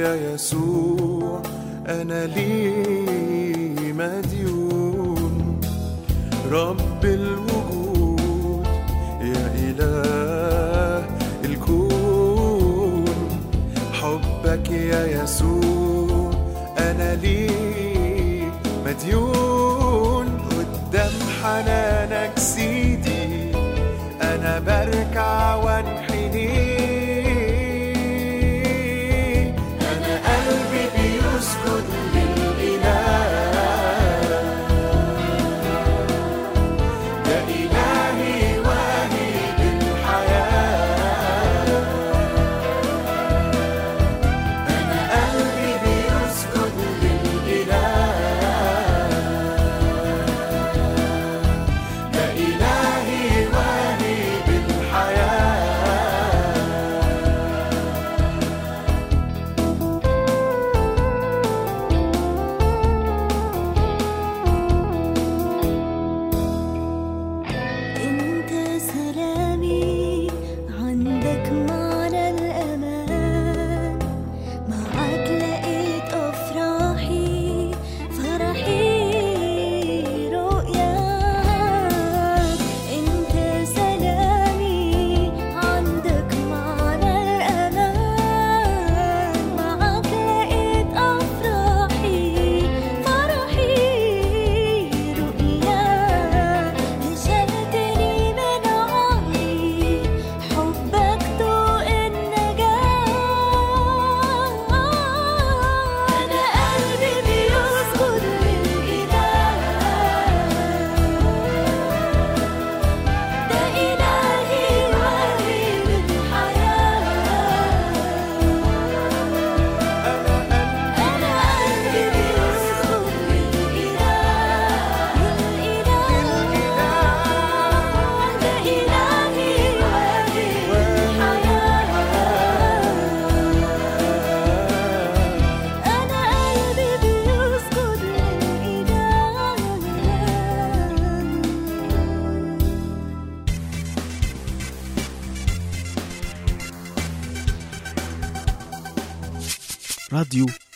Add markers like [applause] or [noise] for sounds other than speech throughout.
يا يسوع أنا لي مديون. رب الوجود يا إله الكون. حبك يا يسوع أنا لي مديون. قدام حنانك سيدي أنا بركع وانحني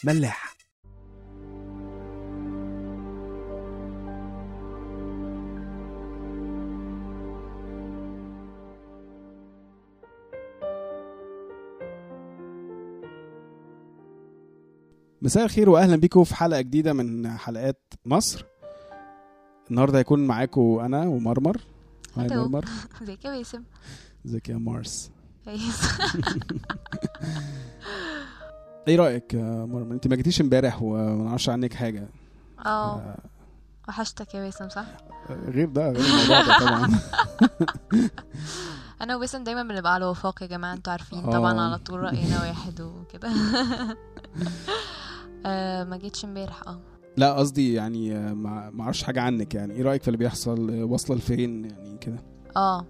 ملاح مساء الخير واهلا بيكم في حلقة جديدة من حلقات مصر. النهارده هيكون معاكم أنا ومرمر. هاي. مرمر. [laughs] ازيك يا باسم؟ ازيك يا مارس؟ [laughs] إيه رأيك يا مرمر انت ما جيتيش امبارح وما نعرفش عنك حاجة. آه. آه، وحشتك يا باسم صح؟ غير ده غير الموضوع ده طبعا. [laughs] [laughs] أنا وباسم دايما بنبقى على وفاق يا جماعة أنتوا عارفين آه. طبعا على طول رأينا واحد وكده. [laughs] آه ما جيتش امبارح آه. لا قصدي يعني ما أعرفش حاجة عنك يعني. إيه رأيك في اللي بيحصل؟ واصلة لفين يعني كده؟ آه.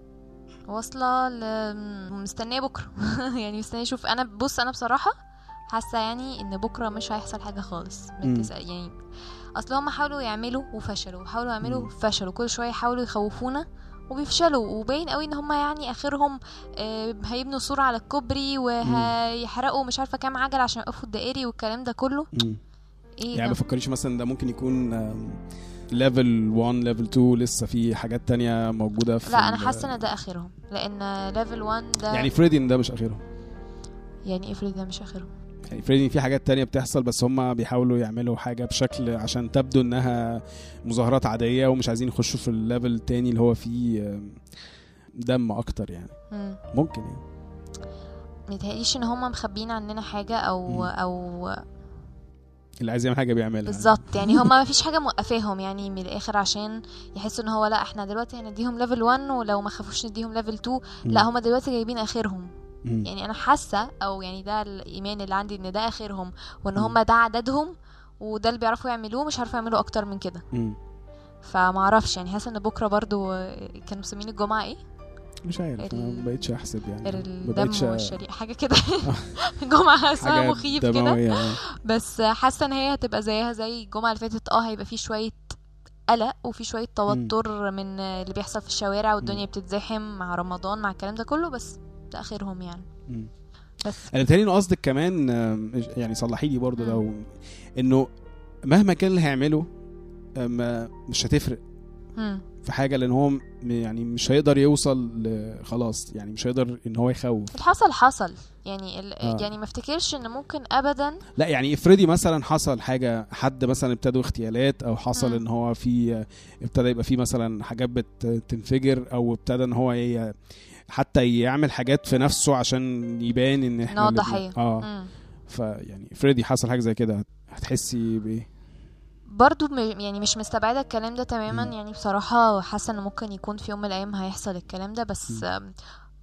واصلة ل... مستنية بكرة. يعني مستنية أشوف أنا بص أنا بصراحة حاسة يعني إن بكرة مش هيحصل حاجة خالص يعني أصل هم حاولوا يعملوا وفشلوا حاولوا يعملوا. وفشلوا كل شوية يحاولوا يخوفونا وبيفشلوا وباين قوي إن هم يعني آخرهم آه، هيبنوا سور على الكوبري وهيحرقوا مش عارفة كام عجل عشان يوقفوا الدائري والكلام ده كله. مم. إيه يعني ما فكريش مثلا ده ممكن يكون level 1 level 2 لسه في حاجات تانية موجودة في لا أنا ال- حاسة إن ده آخرهم لأن level 1 ده يعني already ده مش آخرهم. يعني افرض ده مش آخرهم؟ يعني already في حاجات تانية بتحصل بس هم بيحاولوا يعملوا حاجة بشكل عشان تبدو إنها مظاهرات عادية ومش عايزين يخشوا في ال level التاني اللي هو فيه دم أكتر يعني. مم. ممكن يعني. متهيأليش إن هم مخبيين عننا حاجة أو مم. أو اللي عايز يعمل حاجة بيعملها. بالظبط. يعني [laughs] هما ما فيش حاجة موقفاهم يعني من الآخر عشان يحسوا إن هو لأ إحنا دلوقتي هنديهم level 1 ولو ما خافوش نديهم level 2 لأ هما دلوقتي جايبين آخرهم. يعني أنا حاسة أو يعني ده الإيمان اللي عندي إن ده آخرهم وإن. هما ده عددهم وده اللي بيعرفوا يعملوه مش عارفوا يعملوا أكتر من كده. أعرفش يعني حاسة إن بكرة برضو كانوا مسمين الجمعة إيه؟ مش عارف ما بقتش أحسب يعني. الدم بقتش والشريعه حاجة كده. [laughs] [laughs] جمعة اسمها مخيف كده. آه. بس حاسة إن هي هتبقى زيها زي الجمعة اللي فاتت. آه هيبقى فيه شوية قلق وفي شوية توتر من اللي بيحصل في الشوارع والدنيا بتتزحم مع رمضان مع الكلام ده كله. بس ده اخرهم يعني. بس أنا بتهيألي انه قصدك كمان يعني صلحي لي برضه. لو إنه مهما كان اللي هيعمله مش هتفرق مم. في حاجة لأن هو م- يعني مش هيقدر يوصل خلاص يعني مش هيقدر إن هو يخوف اللي حصل حصل يعني ال... آه. يعني ما افتكرش إن ممكن ابدا لا يعني افرضي مثلا حصل حاجة حد مثلا ابتدوا اغتيالات أو حصل مم. إن هو في ابتدى يبقى في مثلا حاجات بتنفجر أو ابتدى إن هو ي... حتى يعمل حاجات في نفسه عشان يبان إن إحنا بن- ضحية. آه. فيعني افرضي حصل حاجة زي كده هتحسي بإيه برضو م... يعني مش مستبعدة الكلام ده تماما مم. يعني بصراحة حاسة إن ممكن يكون في يوم من الأيام هيحصل الكلام ده بس. آم،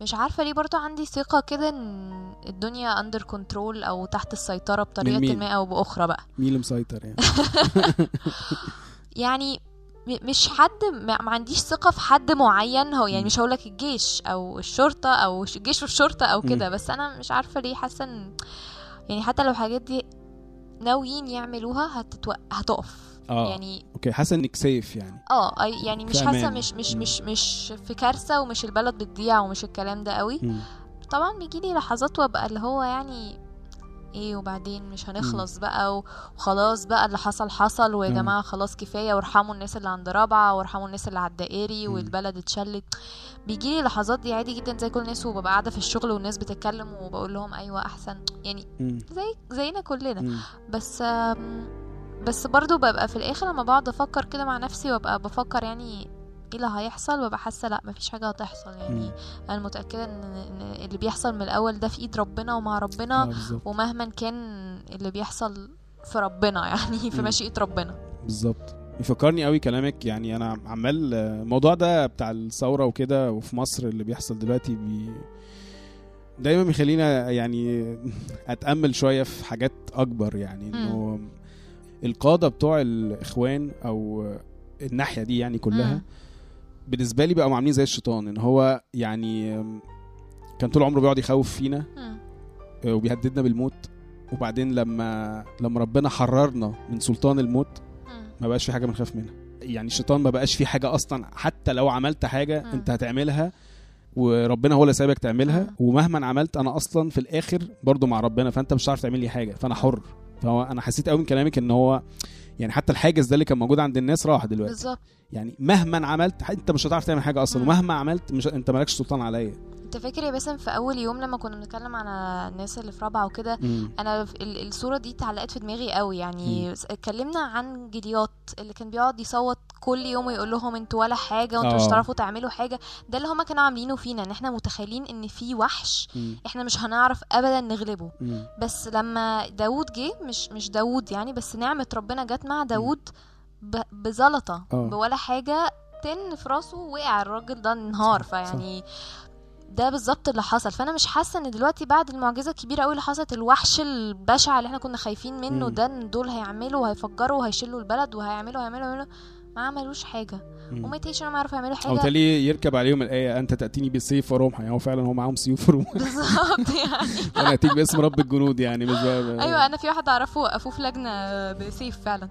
مش عارفة ليه برضو عندي ثقة كده إن الدنيا under control أو تحت السيطرة بطريقة مين؟ ما أو بأخرى بقى مين اللي مسيطر يعني [laughs] [laughs] يعني م- مش حد ما عنديش ثقة في حد معين هو يعني. مش هقولك الجيش أو الشرطة أو الجيش والشرطة أو. كده بس أنا مش عارفة ليه حاسة إن يعني حتى لو الحاجات دي ناويين يعملوها هتتو... هتقف آه يعني okay حاسة إنك safe يعني آه يعني مش أمان. مش مش. مش مش في كارثة ومش البلد بتضيع ومش الكلام ده قوي مم. طبعا بيجيلي لحظات وأبقى اللي هو يعني إيه وبعدين مش هنخلص بقى وخلاص بقى اللي حصل حصل ويا. جماعة خلاص كفاية وارحموا الناس اللي عند رابعة وارحموا الناس اللي على الدائري. والبلد اتشلت بيجيلي لحظات دي عادي جدا زي كل الناس وببقى قاعدة في الشغل والناس بتتكلم وبقول لهم أيوه أحسن يعني. زي زينا كلنا. بس بس برضو ببقى في الآخر لما بقعد أفكر كده مع نفسي وأبقى بفكر يعني إيه اللي هيحصل؟ ببقى حاسة لأ مفيش حاجة هتحصل. يعني. أنا متأكدة إن اللي بيحصل من الأول ده في إيد ربنا ومع ربنا بالظبط. ومهما كان اللي بيحصل في ربنا [laughs] يعني في. مشيئة ربنا. بالظبط. يفكرني قوي كلامك يعني أنا عمال الموضوع ده بتاع الثورة وكده وفي مصر اللي بيحصل دلوقتي بي دايما بيخلينا يعني أتأمل شوية في حاجات أكبر. يعني إنه القادة بتوع الإخوان أو الناحية دي يعني كلها. بالنسبة لي بقوا عاملين زي الشيطان إن هو يعني كان طول عمره بيقعد يخوف فينا مم. وبيهددنا بالموت وبعدين لما لما ربنا حررنا من سلطان الموت. ما بقاش في حاجة بنخاف منها يعني الشيطان ما بقاش في حاجة أصلا حتى لو عملت حاجة. أنت هتعملها وربنا هو اللي سايبك تعملها. ومهما عملت أنا أصلا في الآخر برضو مع ربنا فأنت مش هتعرف تعمل لي حاجة فأنا حر فهو أنا حسيت قوي من كلامك إن هو يعني حتى الحاجز ده اللي كان موجود عند الناس راح دلوقتي. بالظبط. يعني مهما عملت انت مش هتعرف تعمل حاجة أصلا. ومهما عملت مش انت مالكش سلطان عليا. انت فاكر يا باسم في أول يوم لما كنا بنتكلم على الناس اللي في رابعة وكده. أنا الصورة دي اتعلقت في دماغي قوي يعني اتكلمنا عن جديات اللي كان بيقعد يصوت كل يوم ويقول لهم أنتوا ولا حاجة وانتوا مش آه. هتعرفوا تعملوا حاجة ده اللي هما كانوا عاملينه فينا إن إحنا متخيلين إن في وحش مم. إحنا مش هنعرف ابدا نغلبه مم. بس لما داوود جه مش مش داوود يعني بس نعمة ربنا جت مع داوود ب- بزلطة آه. بولا حاجة تن في راسه وقع الراجل ده انهار فيعني ده بالظبط اللي حصل. فأنا مش حاسة إن دلوقتي بعد المعجزة الكبيرة قوي اللي حصلت الوحش البشع اللي إحنا كنا خايفين منه. ده إن دول هيعملوا وهيفجروا وهيشيلوا البلد وهيعملوا وهيعملوا وهيعملوا ما عملوش حاجة. وما يتهيأش انهم يعرفوا يعملوا أو حاجة تالي يركب عليهم الآية أنت تأتيني بالسيف ورمح يعني هو فعلا هو معاهم سيوف ورمح [laughs] بالظبط يعني. [laughs] أنا أتيك باسم رب الجنود يعني مش بقى أيوه أنا في واحد أعرفه وقفوه في لجنة بسيف فعلا.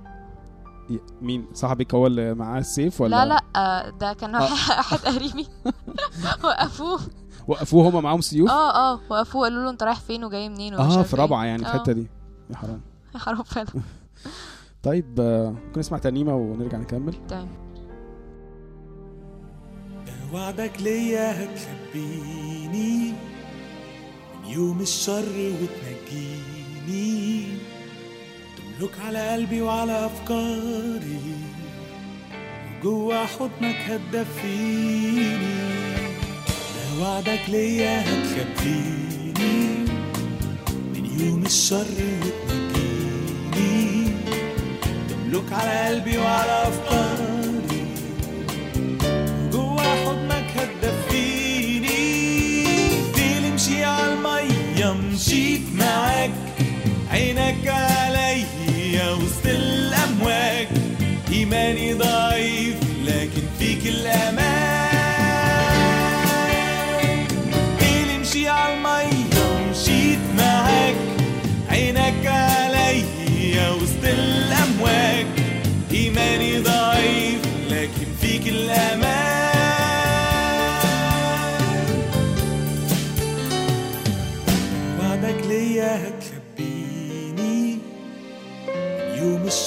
مين؟ صاحبك هو اللي معاه السيف ولا؟ لا لا آه، ده كان آه. واحد [laughs] قريبي. وقفوه. وقفوه هما معاهم سيوف؟ آه آه وقفوه قالوا له انت رايح فين وجاي منين ومش آه في إيه. رابعه يعني في آه. الحته دي. يا حرام. [laughs] يا حرام فعلا. [laughs] طيب آه، ممكن نسمع ترنيمه ونرجع نكمل؟ تمام. وعدك ليا هتخبيني من يوم الشر وتنجيني. تملك على قلبي وعلى أفكاري وجوا حضنك هتدفيني. وعدك ليا هتخبيني من يوم الشر وتنجيني تملك على قلبي وعلى أفكاري. جوا حضنك هتدفيني. دي مشي على المية مشيت معاك. عينك عليا وسط الأمواج. إيماني ضعيف لكن فيك الأمان.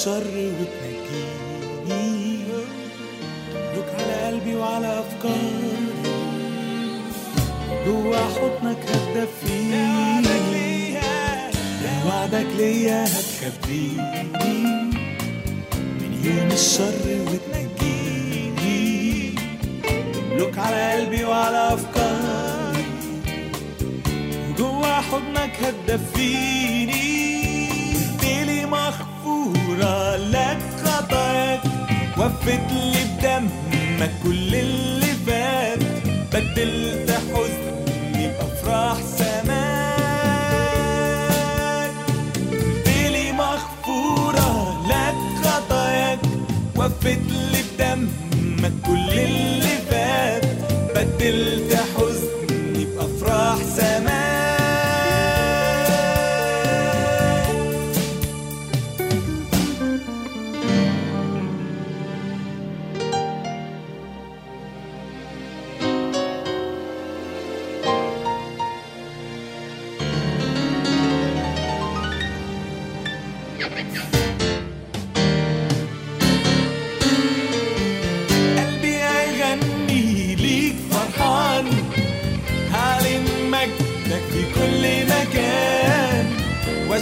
الشر وتنجيني. تملك على قلبي وعلى أفكاري. جوا حضنك هتدفيني. وعدك ليا هتخبيني من يوم الشر وتنجيني. تملك على قلبي وعلى أفكاري. وجوا حضنك هتدفيني. مغفورة لك خطاياك وفت لي بدمك كل اللي فات. بدلت حزني بأفراح سماك ليلي مغفورة لك خطاياك وفت لي بدمك كل اللي فات. بدلت حزني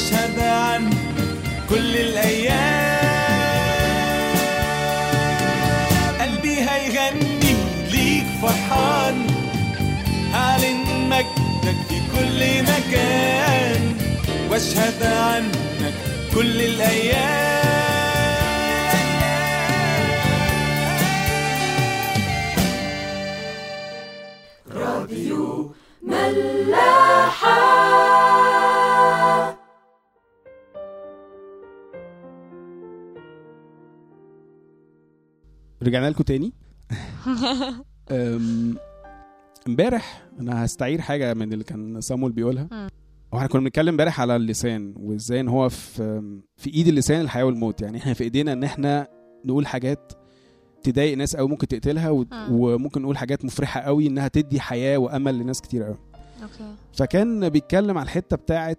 واشهد عنك كل الأيام. قلبي هيغني ليك فرحان. هعلن مجدك في كل مكان؟ وأشهد عنك كل الأيام. رجعنا لكم تاني. [laughs] امبارح أنا هستعير حاجة من اللي كان صامويل بيقولها. مم. وإحنا كنا بنتكلم امبارح على اللسان وإزاي إن هو في في إيد اللسان الحياة والموت. يعني إحنا في إيدينا إن إحنا نقول حاجات تضايق ناس أو ممكن تقتلها و... مم. وممكن نقول حاجات مفرحة قوي إنها تدي حياة وأمل لناس كتير قوي أوكي. فكان بيتكلم على الحتة بتاعه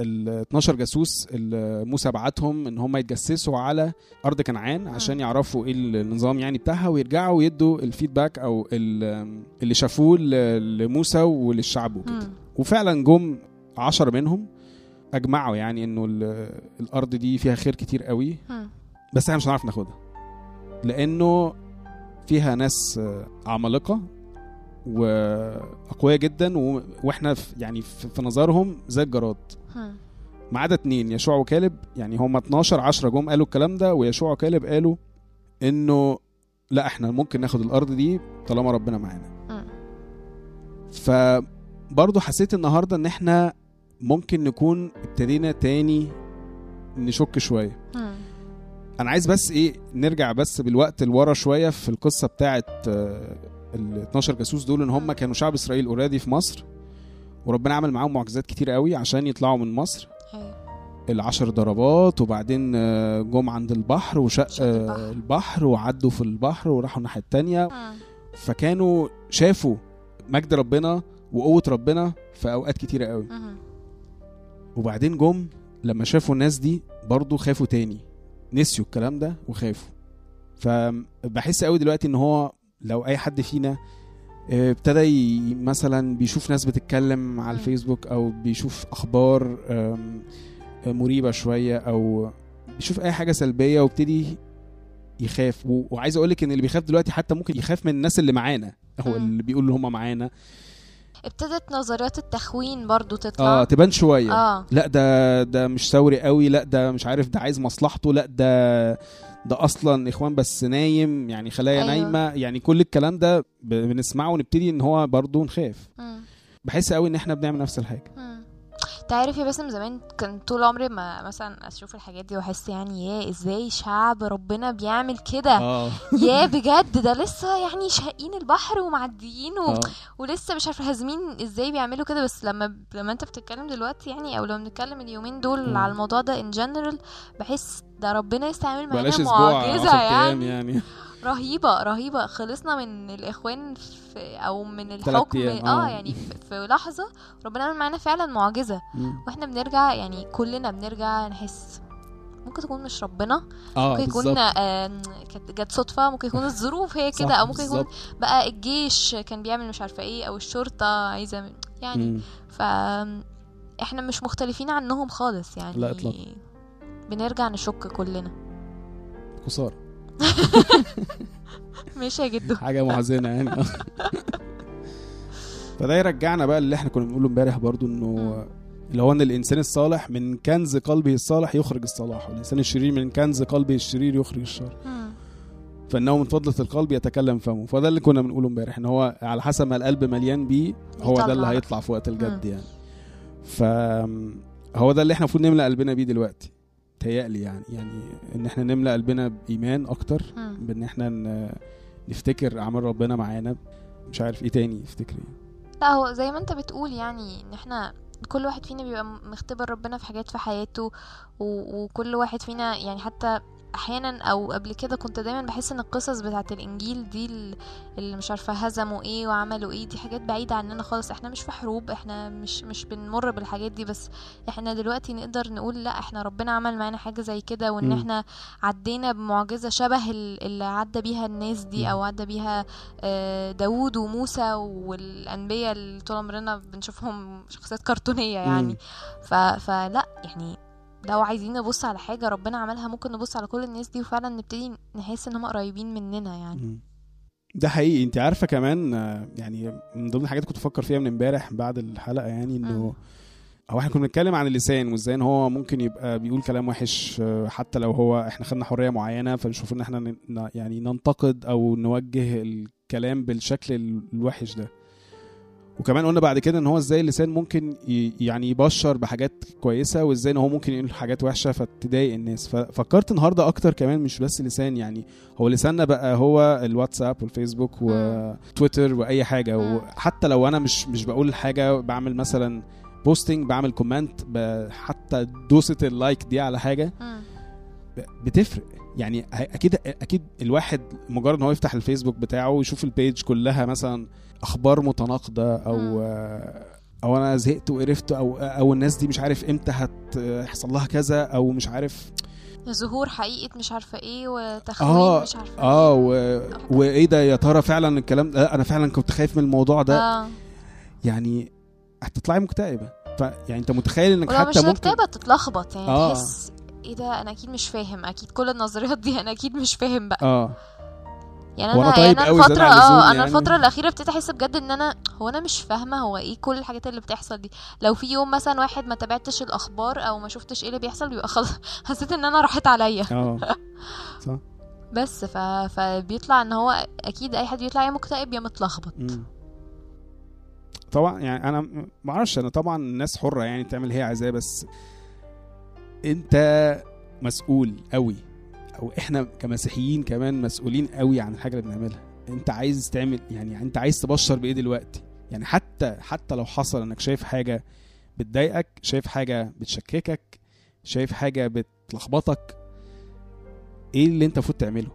ال 12 جاسوس اللي موسى بعتهم إن هم يتجسسوا على أرض كنعان عشان يعرفوا إيه النظام يعني بتاعها ويرجعوا يدوا الفيدباك أو ال- اللي شافوه لموسى وللشعب وكده مم. وفعلا جم عشرة منهم أجمعوا يعني إنه ال- الأرض دي فيها خير كتير قوي مم. بس إحنا مش هنعرف ناخدها لأنه فيها ناس آه، عمالقة وأقوياء جدا. وإحنا في يعني في نظرهم زي الجراد. ما عدا اتنين يشوع وكالب يعني هم 12 10 جم قالوا الكلام ده ويشوع وكالب قالوا إنه لا إحنا ممكن ناخد الأرض دي طالما ربنا معانا مم. فبرضه حسيت النهارده إن إحنا ممكن نكون ابتدينا تاني نشك شوية مم. أنا عايز بس إيه نرجع بس بالوقت لورا شوية في القصة بتاعه ال 12 جاسوس دول إن هم كانوا شعب إسرائيل اوريدي في مصر وربنا عمل معاهم معجزات كتير قوي عشان يطلعوا من مصر أيوه العشر ضربات وبعدين آه، جم عند البحر وشق شق آه، البحر. البحر وعدوا في البحر وراحوا الناحية التانية مم. فكانوا شافوا مجد ربنا وقوة ربنا في أوقات كتيرة قوي مم. وبعدين جم لما شافوا الناس دي برضو خافوا تاني نسيوا الكلام ده وخافوا فبحس قوي دلوقتي إن هو لو أي حد فينا آه، ابتدى ي- مثلا بيشوف ناس بتتكلم على. الفيسبوك أو بيشوف أخبار آه، مريبة شوية أو بيشوف أي حاجة سلبية وابتدي يخاف. وعايز أقول لك إن اللي بيخاف دلوقتي حتى ممكن يخاف من الناس اللي معانا هو. اللي بيقول إن هم معانا. ابتدت نظريات التخوين برضو تطلع. آه تبان شوية. آه. لأ ده ده مش ثوري قوي لأ ده مش عارف ده عايز مصلحته لأ ده ده أصلا إخوان بس نايم يعني خلايا أيوة. نايمة يعني كل الكلام ده بنسمعه ونبتدي إن هو برضه نخاف. بحس قوي إن إحنا بنعمل نفس الحاجة مم. تعرف يا باسم زمان كان طول عمري ما مثلا أشوف الحاجات دي وأحس يعني يا إزاي شعب ربنا بيعمل كده؟ آه. يا بجد ده لسه يعني شاقين البحر ومعديين و... آه. ولسه مش عارفة هازمين إزاي بيعملوا كده. بس لما لما أنت بتتكلم دلوقتي يعني أو لما بنتكلم اليومين دول. على الموضوع ده ان جنرال بحس ده ربنا يستعمل معانا معجزة 10 أيام يعني. يعني. رهيبة رهيبة خلصنا من الإخوان في أو من الحكم أيام، آه آه. يعني في, لحظة ربنا عمل معانا فعلا معجزة مم. وإحنا بنرجع يعني كلنا بنرجع نحس ممكن تكون مش ربنا آه ممكن يكون كانت جت صدفة ممكن يكون الظروف هي كده أو ممكن يكون. بقى الجيش كان بيعمل مش عارفة إيه أو الشرطة عايزة يعني مم. ف إحنا مش مختلفين عنهم خالص يعني لا. بنرجع نشك كلنا خسارة [laughs] ماشي يا جدو حاجة محزنة يعني [laughs] فده يرجعنا بقى اللي إحنا كنا بنقوله امبارح برضو إنه اللي هو إن الإنسان الصالح من كنز قلبه الصالح يخرج الصلاح والإنسان الشرير من كنز قلبه الشرير يخرج الشر مم. فإنه من فضلة القلب يتكلم فمه فده اللي كنا بنقوله امبارح إن هو على حسب ما القلب مليان بيه هو ده اللي يطلع. هيطلع في وقت الجد مم. يعني ف هو ده اللي إحنا المفروض نملى قلبنا بيه دلوقتي تهيألي يعني يعني إن إحنا نملى قلبنا بإيمان أكتر. بإن إحنا نفتكر أعمال ربنا معانا مش عارف إيه تاني يفتكر إيه لا هو زي ما أنت بتقول يعني إن إحنا كل واحد فينا بيبقى مختبر ربنا في حاجات في حياته و... وكل واحد فينا يعني حتى أحيانا أو قبل كده كنت دايما بحس إن القصص بتاعت الإنجيل دي ال- اللي مش عارفة هزموا إيه وعملوا إيه دي حاجات بعيدة عننا خالص إحنا مش في حروب إحنا مش مش بنمر بالحاجات دي بس إحنا دلوقتي نقدر نقول لأ إحنا ربنا عمل معانا حاجة زي كده وإن. إحنا عدينا بمعجزة شبه ال- اللي عدى بيها الناس دي. أو عدى بيها آه، داوود وموسى والأنبياء اللي طول عمرنا بنشوفهم شخصيات كرتونية يعني. ف... فلأ يعني لو عايزين نبص على حاجة ربنا عملها ممكن نبص على كل الناس دي وفعلا نبتدي نحس إن هم قريبين مننا يعني. ده حقيقي انت عارفة كمان يعني من ضمن الحاجات كنت بفكر فيها من امبارح بعد الحلقة يعني إنه. هو إحنا كنا بنتكلم عن اللسان وإزاي إن هو ممكن يبقى بيقول كلام وحش حتى لو هو إحنا خدنا حرية معينة فنشوف إن إحنا يعني ننتقد أو نوجه الكلام بالشكل ال- الوحش ده وكمان قلنا بعد كده إن هو إزاي اللسان ممكن يعني يبشر بحاجات كويسة وإزاي إن هو ممكن يقول حاجات وحشة فتضايق الناس. ففكرت النهارده أكتر كمان مش بس لسان يعني هو لساننا بقى هو الواتساب والفيسبوك وتويتر وأي حاجة. وحتى لو أنا مش مش بقول حاجة بعمل مثلا posting بعمل comment حتى دوسة ال like دي على حاجة بتفرق. يعني أكيد أكيد الواحد مجرد إن هو يفتح الفيسبوك بتاعه ويشوف ال page كلها مثلا أخبار متناقضة أو. آه، أو أنا زهقت وقرفت أو أو الناس دي مش عارف إمتى هتحصل لها كذا أو مش عارف. ظهور حقيقه مش عارفة إيه وتخوين آه مش عارفة آه إيه. و... وإيه ده يا ترى فعلا الكلام ده؟ أنا فعلا كنت خايف من الموضوع ده. آه. يعني هتطلعي مكتئبة. ف يعني أنت متخيل إنك ولو مش حتى ممكن مكتبه تتلخبط يعني آه. تحس إيه ده؟ أنا أكيد مش فاهم. أكيد كل النظريات دي أنا أكيد مش فاهم بقى. آه. يعني أنا أنا طيب يعني الفترة آه أنا يعني. الفترة الأخيرة ابتديت احس بجد إن أنا هو أنا مش فاهمة هو إيه كل الحاجات اللي بتحصل دي. لو في يوم مثلا واحد ما تابعتش الأخبار أو ما شفتش إيه اللي بيحصل بيبقى خلاص [laughs] حسيت إن أنا راحت عليا. آه صح. بس ف... فبيطلع إن هو أكيد أي حد بيطلع يا مكتئب يا متلخبط. طبعا يعني أنا ما أعرفش أنا طبعا الناس حرة يعني تعمل هي عايزاه بس أنت مسؤول قوي أو إحنا كمسيحيين كمان مسؤولين قوي عن الحاجة اللي بنعملها. أنت عايز تعمل يعني أنت عايز تبشر بإيه دلوقتي؟ يعني حتى حتى لو حصل إنك شايف حاجة بتضايقك شايف حاجة بتشككك شايف حاجة بتلخبطك إيه اللي أنت المفروض تعمله؟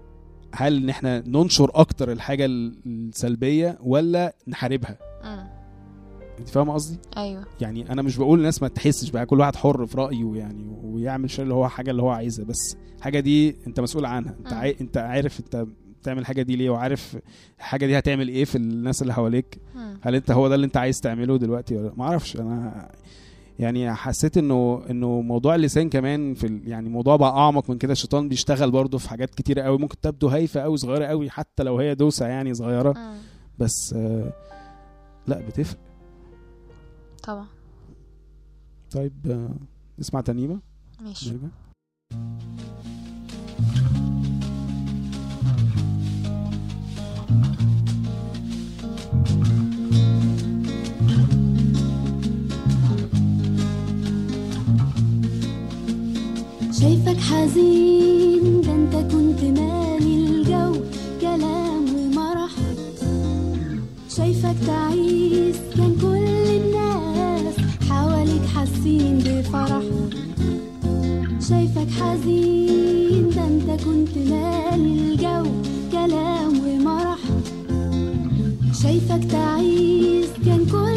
هل إن إحنا ننشر أكتر الحاجة السلبية ولا نحاربها؟ انت فاهم قصدي؟ أيوه. يعني أنا مش بقول الناس ما تحسش بقى كل واحد حر في رأيه يعني ويعمل شيء اللي هو حاجة اللي هو عايزها بس الحاجة دي أنت مسؤول عنها. أنت مم. عاي... أنت عارف أنت بتعمل الحاجة دي ليه وعارف الحاجة دي هتعمل إيه في الناس اللي حواليك. مم. هل أنت هو ده اللي أنت عايز تعمله دلوقتي ولا ما أعرفش. أنا يعني حسيت إنه إنه موضوع اللسان كمان في ال... يعني موضوع بقى أعمق من كده. الشيطان بيشتغل برضه في حاجات كتيرة قوي ممكن تبدو هايفة قوي صغيرة قوي حتى لو هي دوسة يعني صغيرة. مم. بس آه لأ بتفرق. طبعا. طيب آه نسمع تنيمة. ماشي. نرجع. شايفك حزين ده انت كنت مالي الجو كلام ومرح شايفك تعيس حاسين بفرح. شايفك حزين ده انت كنت مالي الجو كلام ومرح. شايفك تعيس كان كل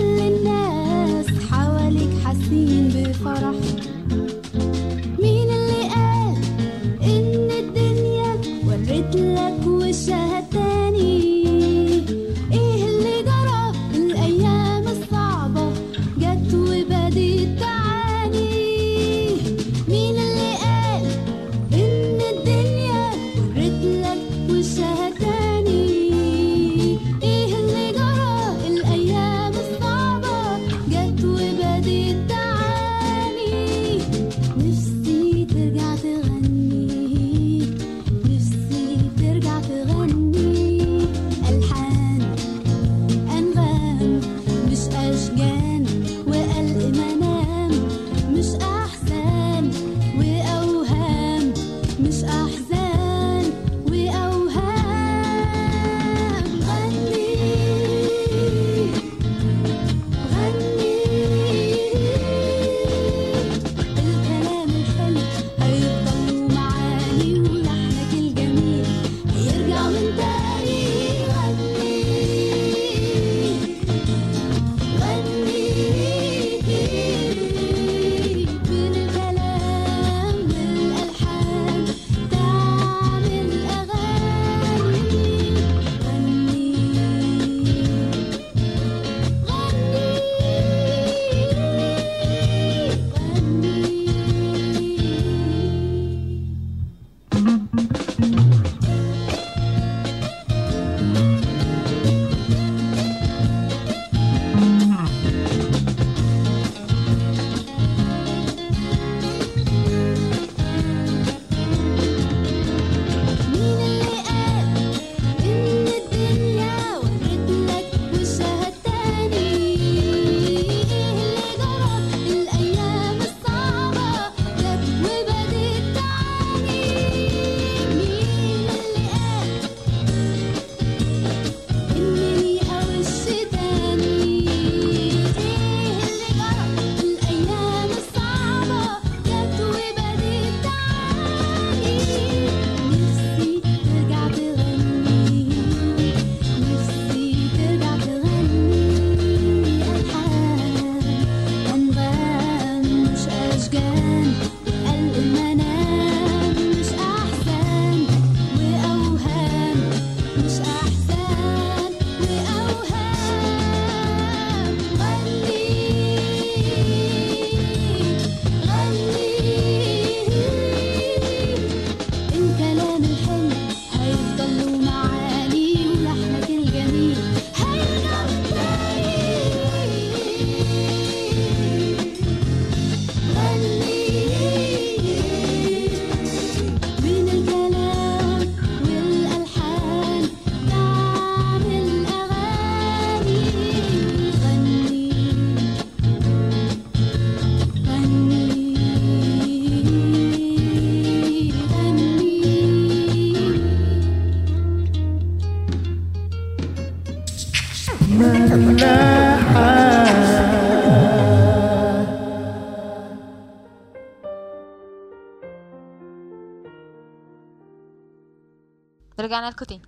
رجعنا لكم تاني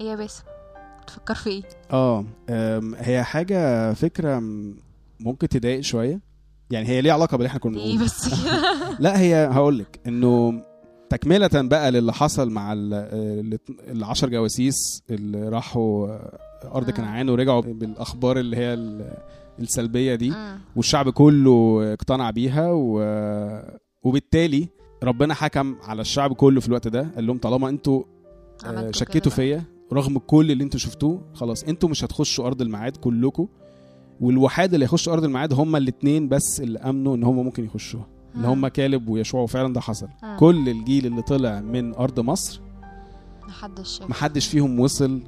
إيه يا باسم؟ تفكر في إيه؟ آه هي حاجة فكرة م- ممكن تضايق شوية. يعني هي ليها علاقة باللي إحنا كنا إيه بنقوله. بس؟ [laughs] لا هي هقول لك إنه تكملة بقى للي حصل مع ال- ال- العشر جواسيس اللي راحوا أرض مم. كنعان ورجعوا بالأخبار اللي هي ال- السلبية دي. مم. والشعب كله اقتنع بيها و... وبالتالي ربنا حكم على الشعب كله في الوقت ده قال لهم طالما أنتوا آه، شكيتوا فيا رغم كل اللي أنتوا شفتوه خلاص أنتوا مش هتخشوا أرض الميعاد كلكم والوحاد اللي هيخشوا أرض الميعاد هم الاثنين بس اللي آمنوا إن هم ممكن يخشوها. اللي هم مم. كالب ويشوع وفعلا ده حصل. مم. كل الجيل اللي طلع من أرض مصر محدش محدش فيهم وصل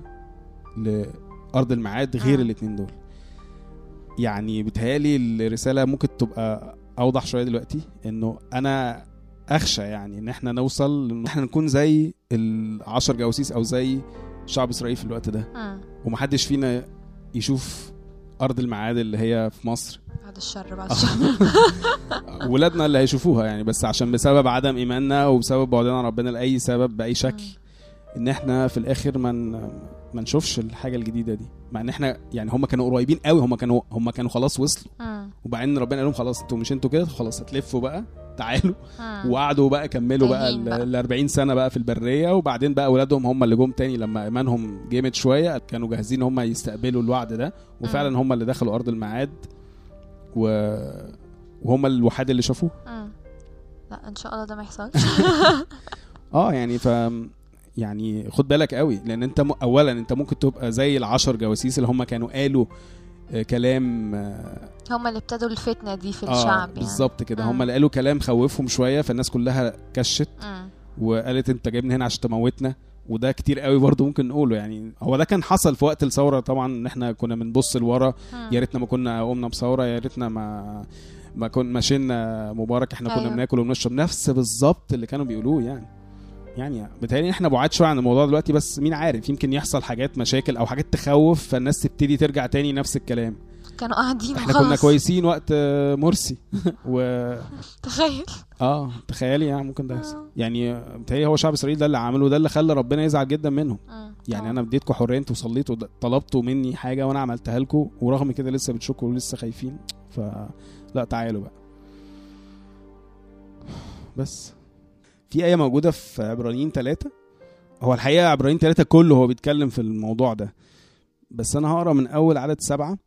لأرض الميعاد غير مم. الاثنين دول. يعني بتهيالي الرسالة ممكن تبقى أوضح شوية دلوقتي إنه أنا أخشى يعني إن إحنا نوصل إن إحنا نكون زي العشر جواسيس أو زي شعب إسرائيل في الوقت ده مم. ومحدش فينا يشوف أرض الميعاد اللي هي في مصر بعد الشر آه. بعد [laughs] الشر ولادنا اللي هيشوفوها يعني بس عشان بسبب عدم إيماننا وبسبب بعدنا عن ربنا لأي سبب بأي شكل إن إحنا في الآخر ما من ما نشوفش الحاجة الجديدة دي. مع إن إحنا يعني هم كانوا قريبين قوي هم كانوا هم كانوا خلاص وصلوا. مم. وبعدين ربنا قال لهم خلاص أنتوا مش أنتوا كده خلاص هتلفوا بقى تعالوا. مم. وقعدوا بقى كملوا بقى. ال 40 سنة بقى في البرية. وبعدين بقى أولادهم هم اللي جم تاني لما إيمانهم جامد شوية كانوا جاهزين هم يستقبلوا الوعد ده. وفعلا هم اللي دخلوا أرض الميعاد و... وهم الوحيد اللي شافوه. مم. لا إن شاء الله ده ما يحصلش. [laughs] آه يعني ف يعني خد بالك قوي لأن أنت م... اولا أنت ممكن تبقى زي العشر جواسيس اللي هم كانوا قالوا آه، كلام آه، هم اللي ابتدوا الفتنة دي في آه الشعب يعني بالظبط كده هم. اللي قالوا كلام خوفهم شوية فالناس كلها كشت مم. وقالت أنت جايبني هنا عشان تموتنا وده كتير قوي برضه ممكن نقوله يعني هو ده كان حصل في وقت الثورة طبعا إن إحنا كنا بنبص لورا. يا ريتنا ما كنا قمنا بثورة يا ريتنا ما ما كنا مشينا مبارك إحنا كنا أيوة. بناكل وبنشرب نفس بالظبط اللي كانوا بيقولوه يعني يعني بيتهيألي إحنا بعاد شوية عن الموضوع دلوقتي بس مين عارف يمكن يحصل حاجات مشاكل أو حاجات تخوف فالناس تبتدي ترجع تاني نفس الكلام كانوا قاعدين إحنا كنا وخلاص. كويسين وقت آه، مرسي [laughs] و تخيل آه تخيلي يعني ممكن ده يحصل آه. يعني بيتهيألي هو شعب إسرائيل ده اللي عمله ده اللي خلى ربنا يزعل جدا منهم مم. يعني. أنا اديتكم حرية أنتوا صليتوا طلبتوا مني حاجة وأنا عملتها لكم ورغم كده لسه بتشكوا ولسه خايفين ف لا تعالوا بقى بس في آية موجودة في عبرانيين ثلاثة هو الحقيقة عبرانيين ثلاثة كله هو بيتكلم في الموضوع ده. بس أنا هقرأ من أول عدد سبعة.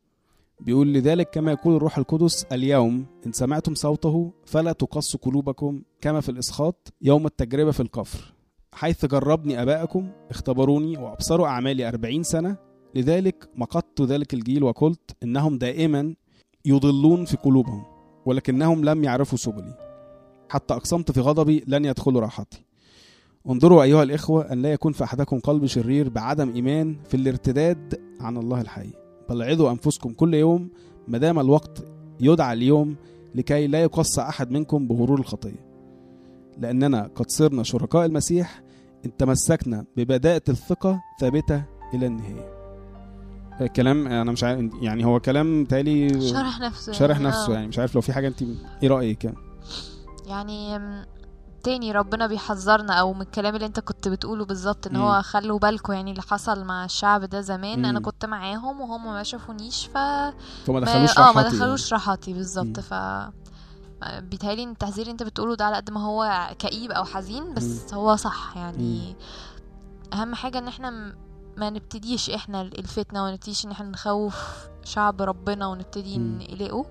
بيقول لذلك كما يقول الروح القدس اليوم إن سمعتم صوته فلا تقص قلوبكم كما في الإسخاط يوم التجربة في الكفر. حيث جربني أباءكم اختبروني وأبصروا أعمالي أربعين سنة. لذلك مقدت ذلك الجيل وقلت إنهم دائما يضلون في قلوبهم ولكنهم لم يعرفوا سبلي. حتى أقسمت في غضبي لن يدخلوا راحتي. انظروا أيها الإخوة أن لا يكون في أحدكم قلب شرير بعدم إيمان في الارتداد عن الله الحي. بل عظوا أنفسكم كل يوم ما دام الوقت يدعى اليوم لكي لا يقص أحد منكم بغرور الخطية. لأننا قد صرنا شركاء المسيح إن تمسكنا ببداءة الثقة ثابتة إلى النهاية. الكلام أنا مش عارف يعني هو كلام تالي شرح نفسه. يعني. نفسه آه. يعني مش عارف لو في حاجة أنت إيه رأيك يعني؟ يعني تاني ربنا بيحذرنا أو من الكلام اللي أنت كنت بتقوله بالظبط إن مم. هو خلوا بالكم يعني اللي حصل مع الشعب ده زمان أنا مم. كنت معاهم وهم ما شافونيش ف فما ما- دخلوش آه ما راحتي دخلوش راحتي بالظبط مم. ف بيتهيألي إن التحذير اللي أنت بتقوله ده على قد ما هو كئيب أو حزين بس هو صح يعني أهم حاجة إن إحنا ما نبتديش إحنا الفتنة وما نبتديش إن إحنا نخوف شعب ربنا ونبتدي مم. نقلقه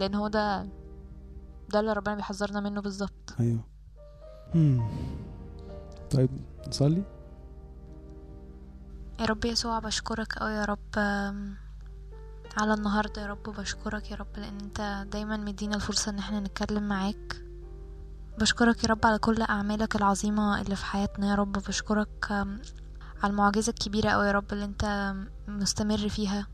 لأن هو ده ده اللي ربنا بيحذرنا منه بالظبط. أيوه. مم. طيب نصلي؟ يا رب يسوع بشكرك أوي يا رب على النهاردة يا رب بشكرك يا رب لأن أنت دايما مدينا الفرصة إن إحنا نتكلم معاك. بشكرك يا رب على كل أعمالك العظيمة اللي في حياتنا يا رب بشكرك على المعجزة الكبيرة أوي يا رب اللي أنت مستمر فيها.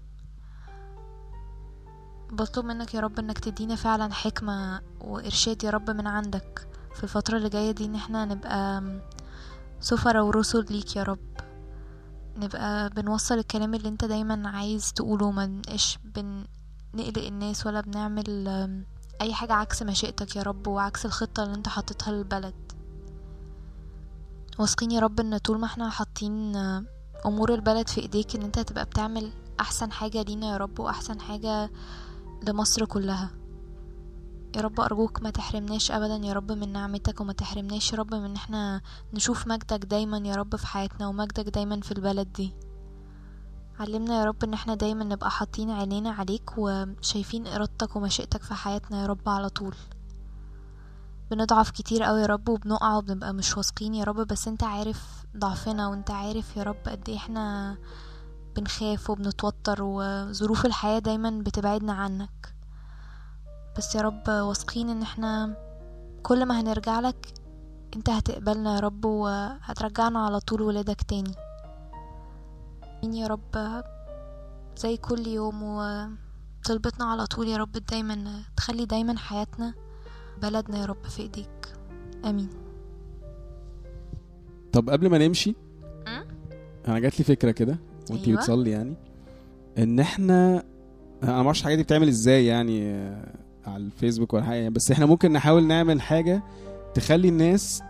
بطلب منك يا رب إنك تدينا فعلا حكمة وإرشاد يا رب من عندك. في الفترة اللي جاية دي إن إحنا نبقى آم، سفرة ورسل ليك يا رب. نبقى بنوصل الكلام اللي أنت دايما عايز تقوله. ما بنقلق الناس ولا بنعمل أي حاجة عكس مشيئتك يا رب وعكس الخطة اللي أنت حاططها للبلد. واثقين يا رب إن طول ما إحنا حاطين أمور البلد في إيديك إن أنت هتبقى بتعمل أحسن حاجة لينا يا رب وأحسن حاجة لمصر كلها. يا رب أرجوك ما تحرمناش ابدا يا رب من نعمتك وما تحرمناش يا رب من ان إحنا نشوف مجدك دايما يا رب في حياتنا ومجدك دايما في البلد دي. علمنا يا رب إن إحنا دايما نبقى حاطين عينينا عليك وشايفين إرادتك ومشيئتك في حياتنا يا رب على طول. بنضعف كتير قوي يا رب وبنقع وبنبقى مش واثقين يا رب بس أنت عارف ضعفنا وأنت عارف يا رب قد إيه إحنا بنخاف وبنتوتر وظروف الحياة دايما بتبعدنا عنك. بس يا رب واثقين إن إحنا كل ما هنرجع لك أنت هتقبلنا يا رب وهترجعنا على طول ولادك تاني. مين يا رب. زي كل يوم وطلبتنا على طول يا رب دايما تخلي دايما حياتنا بلدنا يا رب في إيديك. آمين. طب قبل ما نمشي؟ أنا جات لي فكرة كده. وانتي أيوة. بتصلي يعني إن إحنا أنا ما أعرفش الحاجات دي بتعمل إزاي يعني آه، على الفيسبوك ولا حاجة يعني، بس إحنا ممكن نحاول نعمل حاجة تخلي الناس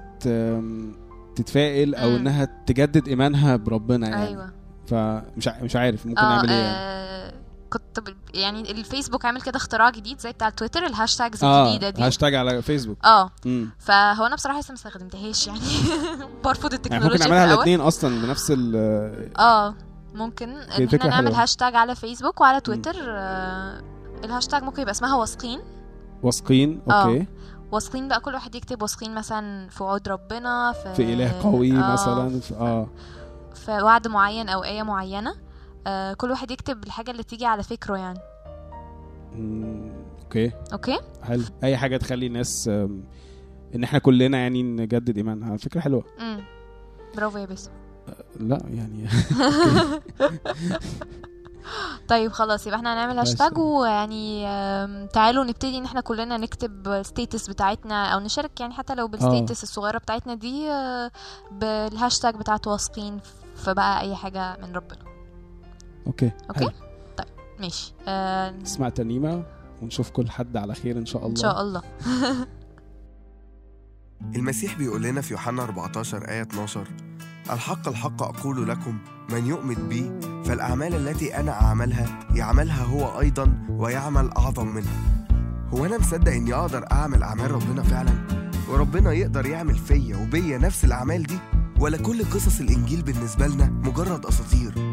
تتفائل أو مم. إنها تجدد إيمانها بربنا يعني أيوه فمش مش عارف ممكن آه نعمل إيه يعني. آه، كنت. يعني الفيسبوك عامل كده اختراع جديد زي بتاع تويتر ال hashtags آه الجديدة دي هاشتاج على فيسبوك آه امم فهو أنا بصراحة لسه ما استخدمتهاش يعني [laughs] برفض يعني التكنولوجيا ممكن في نعملها. الاثنين أصلا بنفس ال آه ممكن إن إحنا نعمل حلوة. هاشتاج على فيسبوك وعلى تويتر آه الهاشتاج ممكن يبقى اسمها واثقين واثقين آه. okay. واثقين بقى كل واحد يكتب واثقين مثلا في وعود ربنا في في إله قوي آه، مثلا في آه. في وعد معين أو آية معينة. آه كل واحد يكتب الحاجة اللي تيجي على فكره يعني. okay. okay؟ حلو. أي حاجة تخلي الناس إن إحنا كلنا يعني نجدد ايمانها فكرة حلوة. امم برافو يا باسم. لا يعني [laughs] [laughs] طيب خلاص يبقى إحنا هنعمل. هاشتاج ويعني تعالوا نبتدي ان إحنا كلنا نكتب status بتاعتنا أو نشارك يعني حتى لو بال status الصغيرة بتاعتنا دي آه، بالهاشتاج بتاعت واثقين فبقى أي حاجة من ربنا okay okay. حلو. ماشي آه نسمع ترنيمه ونشوف كل حد على خير إن شاء الله ان شاء الله [laughs] المسيح بيقول لنا في يوحنا 14 آية 12 الحق الحق أقول لكم من يؤمن بي فالأعمال التي أنا أعملها يعملها هو أيضا ويعمل أعظم منها. هو أنا مصدق إني أقدر أعمل أعمال ربنا فعلا؟ وربنا يقدر يعمل فيا وبيا نفس الأعمال دي؟ ولا كل قصص الإنجيل بالنسبة لنا مجرد أساطير؟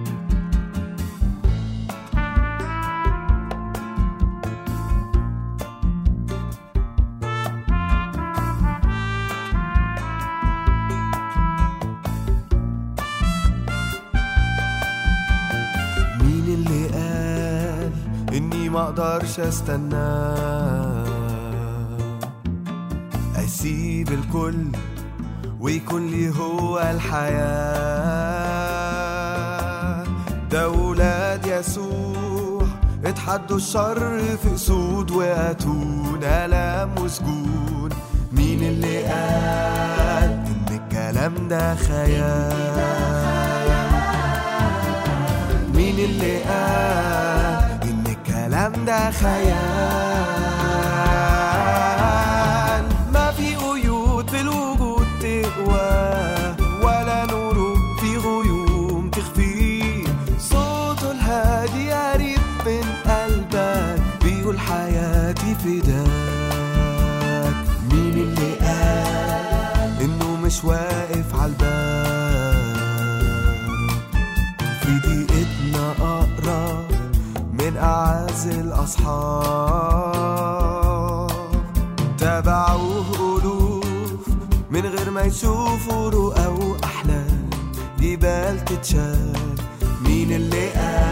ما أقدرش استنى. أسيب الكل ويكون لي هو الحياة. ده ولاد يسوع اتحدوا الشر في اسود وأتون. الام وسجون مين اللي قال إن الكلام ده خيال؟ مين اللي قال الكلام خيال ما في قيود في الوجود تقوى ولا نور في غيوم تخفي. صوته الهادي قريب من قلبك بيقول حياتي فداك. مين اللي قال إنه مش واقف على أعز الأصحاب. تابعوه ألوف من غير ما يشوفوا رؤى وأحلام. جبال تتشال مين اللي قال؟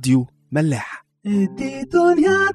راديو ملاح. دي دنيا